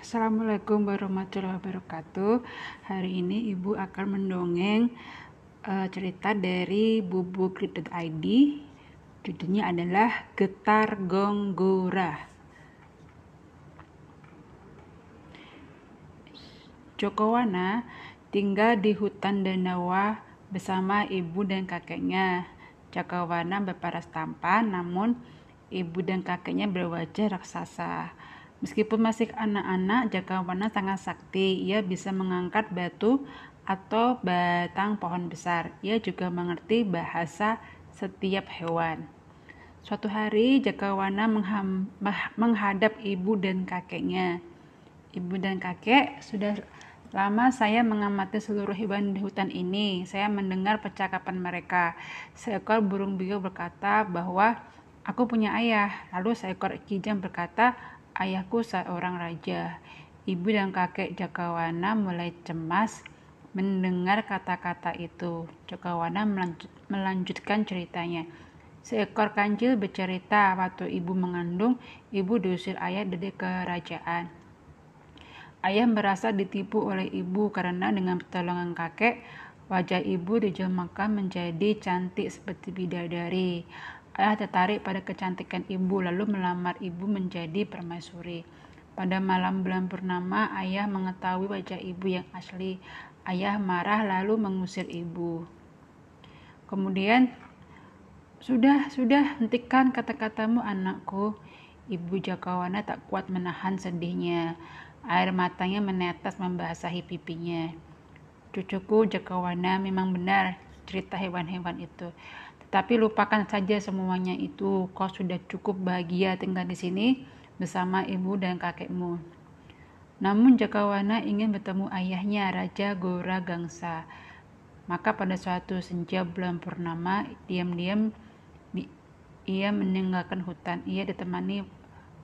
Assalamualaikum warahmatullahi wabarakatuh. Hari ini Ibu akan mendongeng uh, cerita dari bubukrit.id. Judulnya adalah Getar Gonggora. Jokowana tinggal di hutan Danawa bersama ibu dan kakeknya. Jokowana berparas tampan, namun ibu dan kakeknya berwajah raksasa. Meskipun masih anak-anak, Jakawana sangat sakti. Ia bisa mengangkat batu atau batang pohon besar. Ia juga mengerti bahasa setiap hewan. Suatu hari, Jakawana menghadap ibu dan kakeknya. Ibu dan kakek, sudah lama saya mengamati seluruh hewan di hutan ini. Saya mendengar percakapan mereka. Seekor burung biru berkata bahwa aku punya ayah. Lalu seekor kijang berkata, ayahku seorang raja. Ibu dan kakek Jakawana mulai cemas mendengar kata-kata itu. Jakawana melanjutkan ceritanya. Seekor kancil bercerita waktu ibu mengandung, ibu diusir ayah dari kerajaan. Ayah merasa ditipu oleh ibu karena dengan pertolongan kakek, wajah ibu dijelmakan menjadi cantik seperti bidadari. Ayah tertarik pada kecantikan ibu lalu melamar ibu menjadi permaisuri. Pada malam bulan purnama, ayah mengetahui wajah ibu yang asli. Ayah marah lalu mengusir ibu. Kemudian, sudah, sudah, hentikan kata-katamu anakku. Ibu Jakawana tak kuat menahan sedihnya. Air matanya menetes membasahi pipinya. Cucuku Jakawana memang benar cerita hewan-hewan itu. Tapi lupakan saja semuanya itu. Kau sudah cukup bahagia tinggal di sini bersama ibu dan kakekmu. Namun Jakawana ingin bertemu ayahnya, Raja Gora Gangsa. Maka pada suatu senja bulan purnama, diam-diam ia meninggalkan hutan. Ia ditemani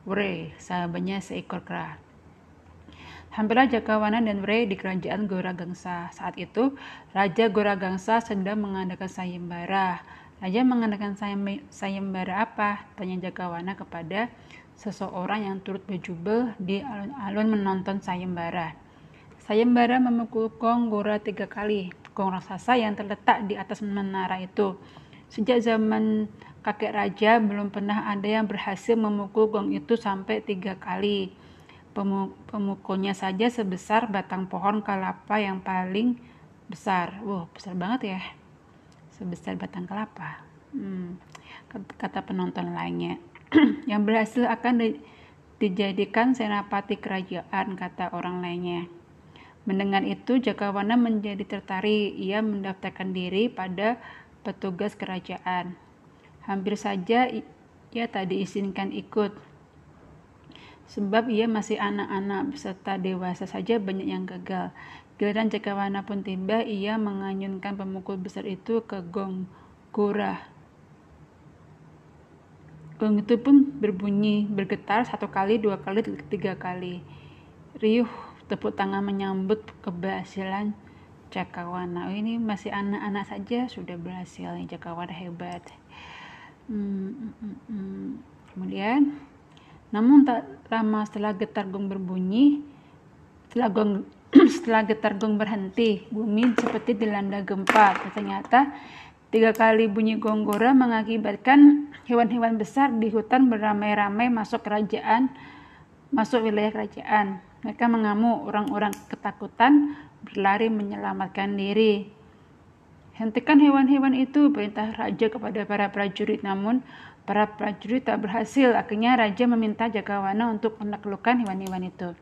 Wre, sahabatnya seekor kera. Hampirlah Jakawana dan Wre di kerajaan Gora Gangsa. Saat itu, Raja Gora Gangsa sedang mengadakan sayembara. Raja mengadakan sayembara apa? Tanya Jagawana kepada seseorang yang turut berjubel di alun-alun menonton sayembara. Sayembara memukul gong gora tiga kali. Gong raksasa yang terletak di atas menara itu. Sejak zaman kakek raja belum pernah ada yang berhasil memukul gong itu sampai tiga kali. Pemukulnya saja sebesar batang pohon kelapa yang paling besar. Wow, besar banget ya sebesar batang kelapa. Hmm, kata penonton lainnya. yang berhasil akan di, dijadikan senapati kerajaan, kata orang lainnya. Mendengar itu, Jakawana menjadi tertarik. Ia mendaftarkan diri pada petugas kerajaan. Hampir saja ia tak diizinkan ikut. Sebab ia masih anak-anak beserta dewasa saja banyak yang gagal. Giliran Cakawana pun tiba, ia menganyunkan pemukul besar itu ke gong Gora. Gong itu pun berbunyi, bergetar satu kali, dua kali, tiga kali. Riuh tepuk tangan menyambut keberhasilan Cakawana. Oh, ini masih anak-anak saja sudah berhasil. Cakawana hebat. Hmm, hmm, hmm, hmm. Kemudian, namun tak lama setelah getar gong berbunyi, setelah gong setelah getar gong berhenti, bumi seperti dilanda gempa. Ternyata tiga kali bunyi gonggora mengakibatkan hewan-hewan besar di hutan beramai-ramai masuk kerajaan, masuk wilayah kerajaan. Mereka mengamuk, orang-orang ketakutan berlari menyelamatkan diri. Hentikan hewan-hewan itu, perintah raja kepada para prajurit. Namun, para prajurit tak berhasil. Akhirnya raja meminta Jagawana untuk menaklukkan hewan-hewan itu.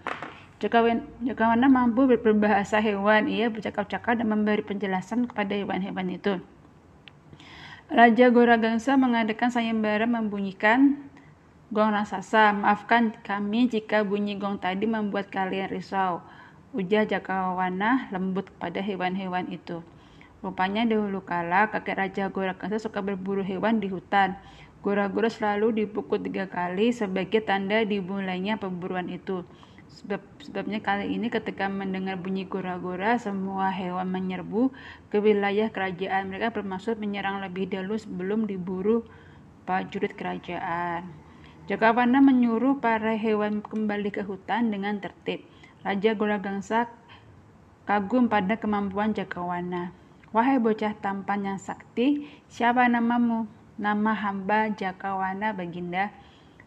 Jakawana mampu berbahasa hewan. Ia bercakap-cakap dan memberi penjelasan kepada hewan-hewan itu. Raja Goragangsa mengadakan sayembara membunyikan gong raksasa. Maafkan kami jika bunyi gong tadi membuat kalian risau. Ujar Jakawana lembut kepada hewan-hewan itu. Rupanya dahulu kala kakek Raja Goragangsa suka berburu hewan di hutan. Gora-gora selalu dipukul tiga kali sebagai tanda dimulainya perburuan itu. Sebab, sebabnya kali ini ketika mendengar bunyi gora-gora, semua hewan menyerbu ke wilayah kerajaan. Mereka bermaksud menyerang lebih dahulu sebelum diburu prajurit kerajaan. Jakawana menyuruh para hewan kembali ke hutan dengan tertib. Raja Goragangsa kagum pada kemampuan Jakawana. Wahai bocah tampan yang sakti, siapa namamu? Nama hamba Jakawana Baginda.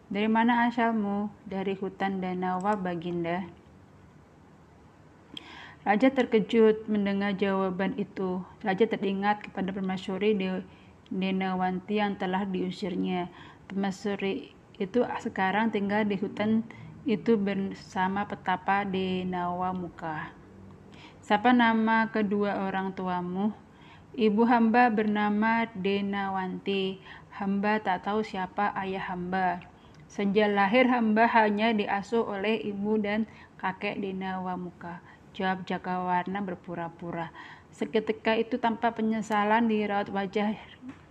Dari mana asalmu? Dari hutan Danawa Baginda. Raja terkejut mendengar jawaban itu. Raja teringat kepada permasyuri Denawanti yang telah diusirnya. Permasyuri itu sekarang tinggal di hutan itu bersama petapa Denawa Muka. Siapa nama kedua orang tuamu? Ibu hamba bernama Denawanti. Hamba tak tahu siapa ayah hamba. Sejak lahir hamba hanya diasuh oleh ibu dan kakek Denawa Muka. Jawab Jakawarna berpura-pura. Seketika itu tanpa penyesalan di raut wajah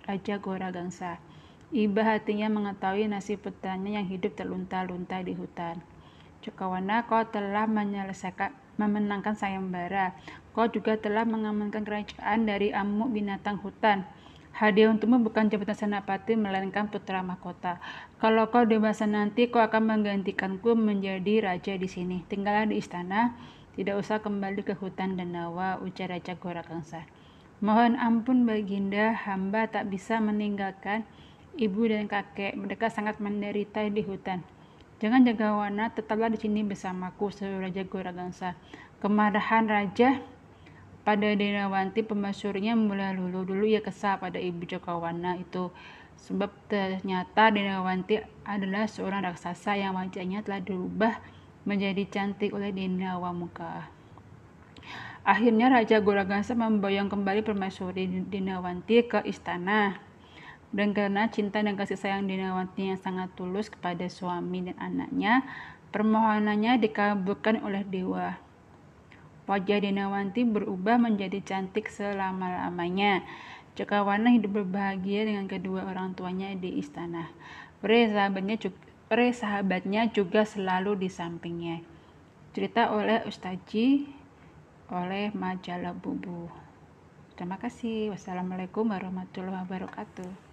Raja Gora Gangsa. Iba hatinya mengetahui nasib putranya yang hidup terlunta-lunta di hutan. Cakawana, kau telah menyelesaikan memenangkan sayembara. Kau juga telah mengamankan kerajaan dari amuk binatang hutan. Hadiah untukmu bukan jabatan senapati, melainkan putra mahkota. Kalau kau dewasa nanti, kau akan menggantikanku menjadi raja di sini. Tinggallah di istana, tidak usah kembali ke hutan dan nawa, ujar Raja Gorakangsa. Mohon ampun baginda, hamba tak bisa meninggalkan ibu dan kakek. Mereka sangat menderita di hutan. Jangan jaga warna, tetaplah di sini bersamaku, seru Raja Goragangsa. Kemarahan Raja pada Denawanti pemasyurnya mulai lulu dulu ia kesal pada ibu Jokawana itu sebab ternyata Denawanti adalah seorang raksasa yang wajahnya telah dirubah menjadi cantik oleh Denawamuka. Akhirnya Raja Goragangsa memboyong kembali permaisuri Denawanti ke istana. Dan karena cinta dan kasih sayang Dinawati yang sangat tulus kepada suami dan anaknya, permohonannya dikabulkan oleh dewa. Wajah Dinawanti berubah menjadi cantik selama-lamanya. Cakawana hidup berbahagia dengan kedua orang tuanya di istana. Peri sahabatnya juga, sahabatnya juga selalu di sampingnya. Cerita oleh Ustaji oleh majalah Bubu. Terima kasih. Wassalamualaikum warahmatullahi wabarakatuh.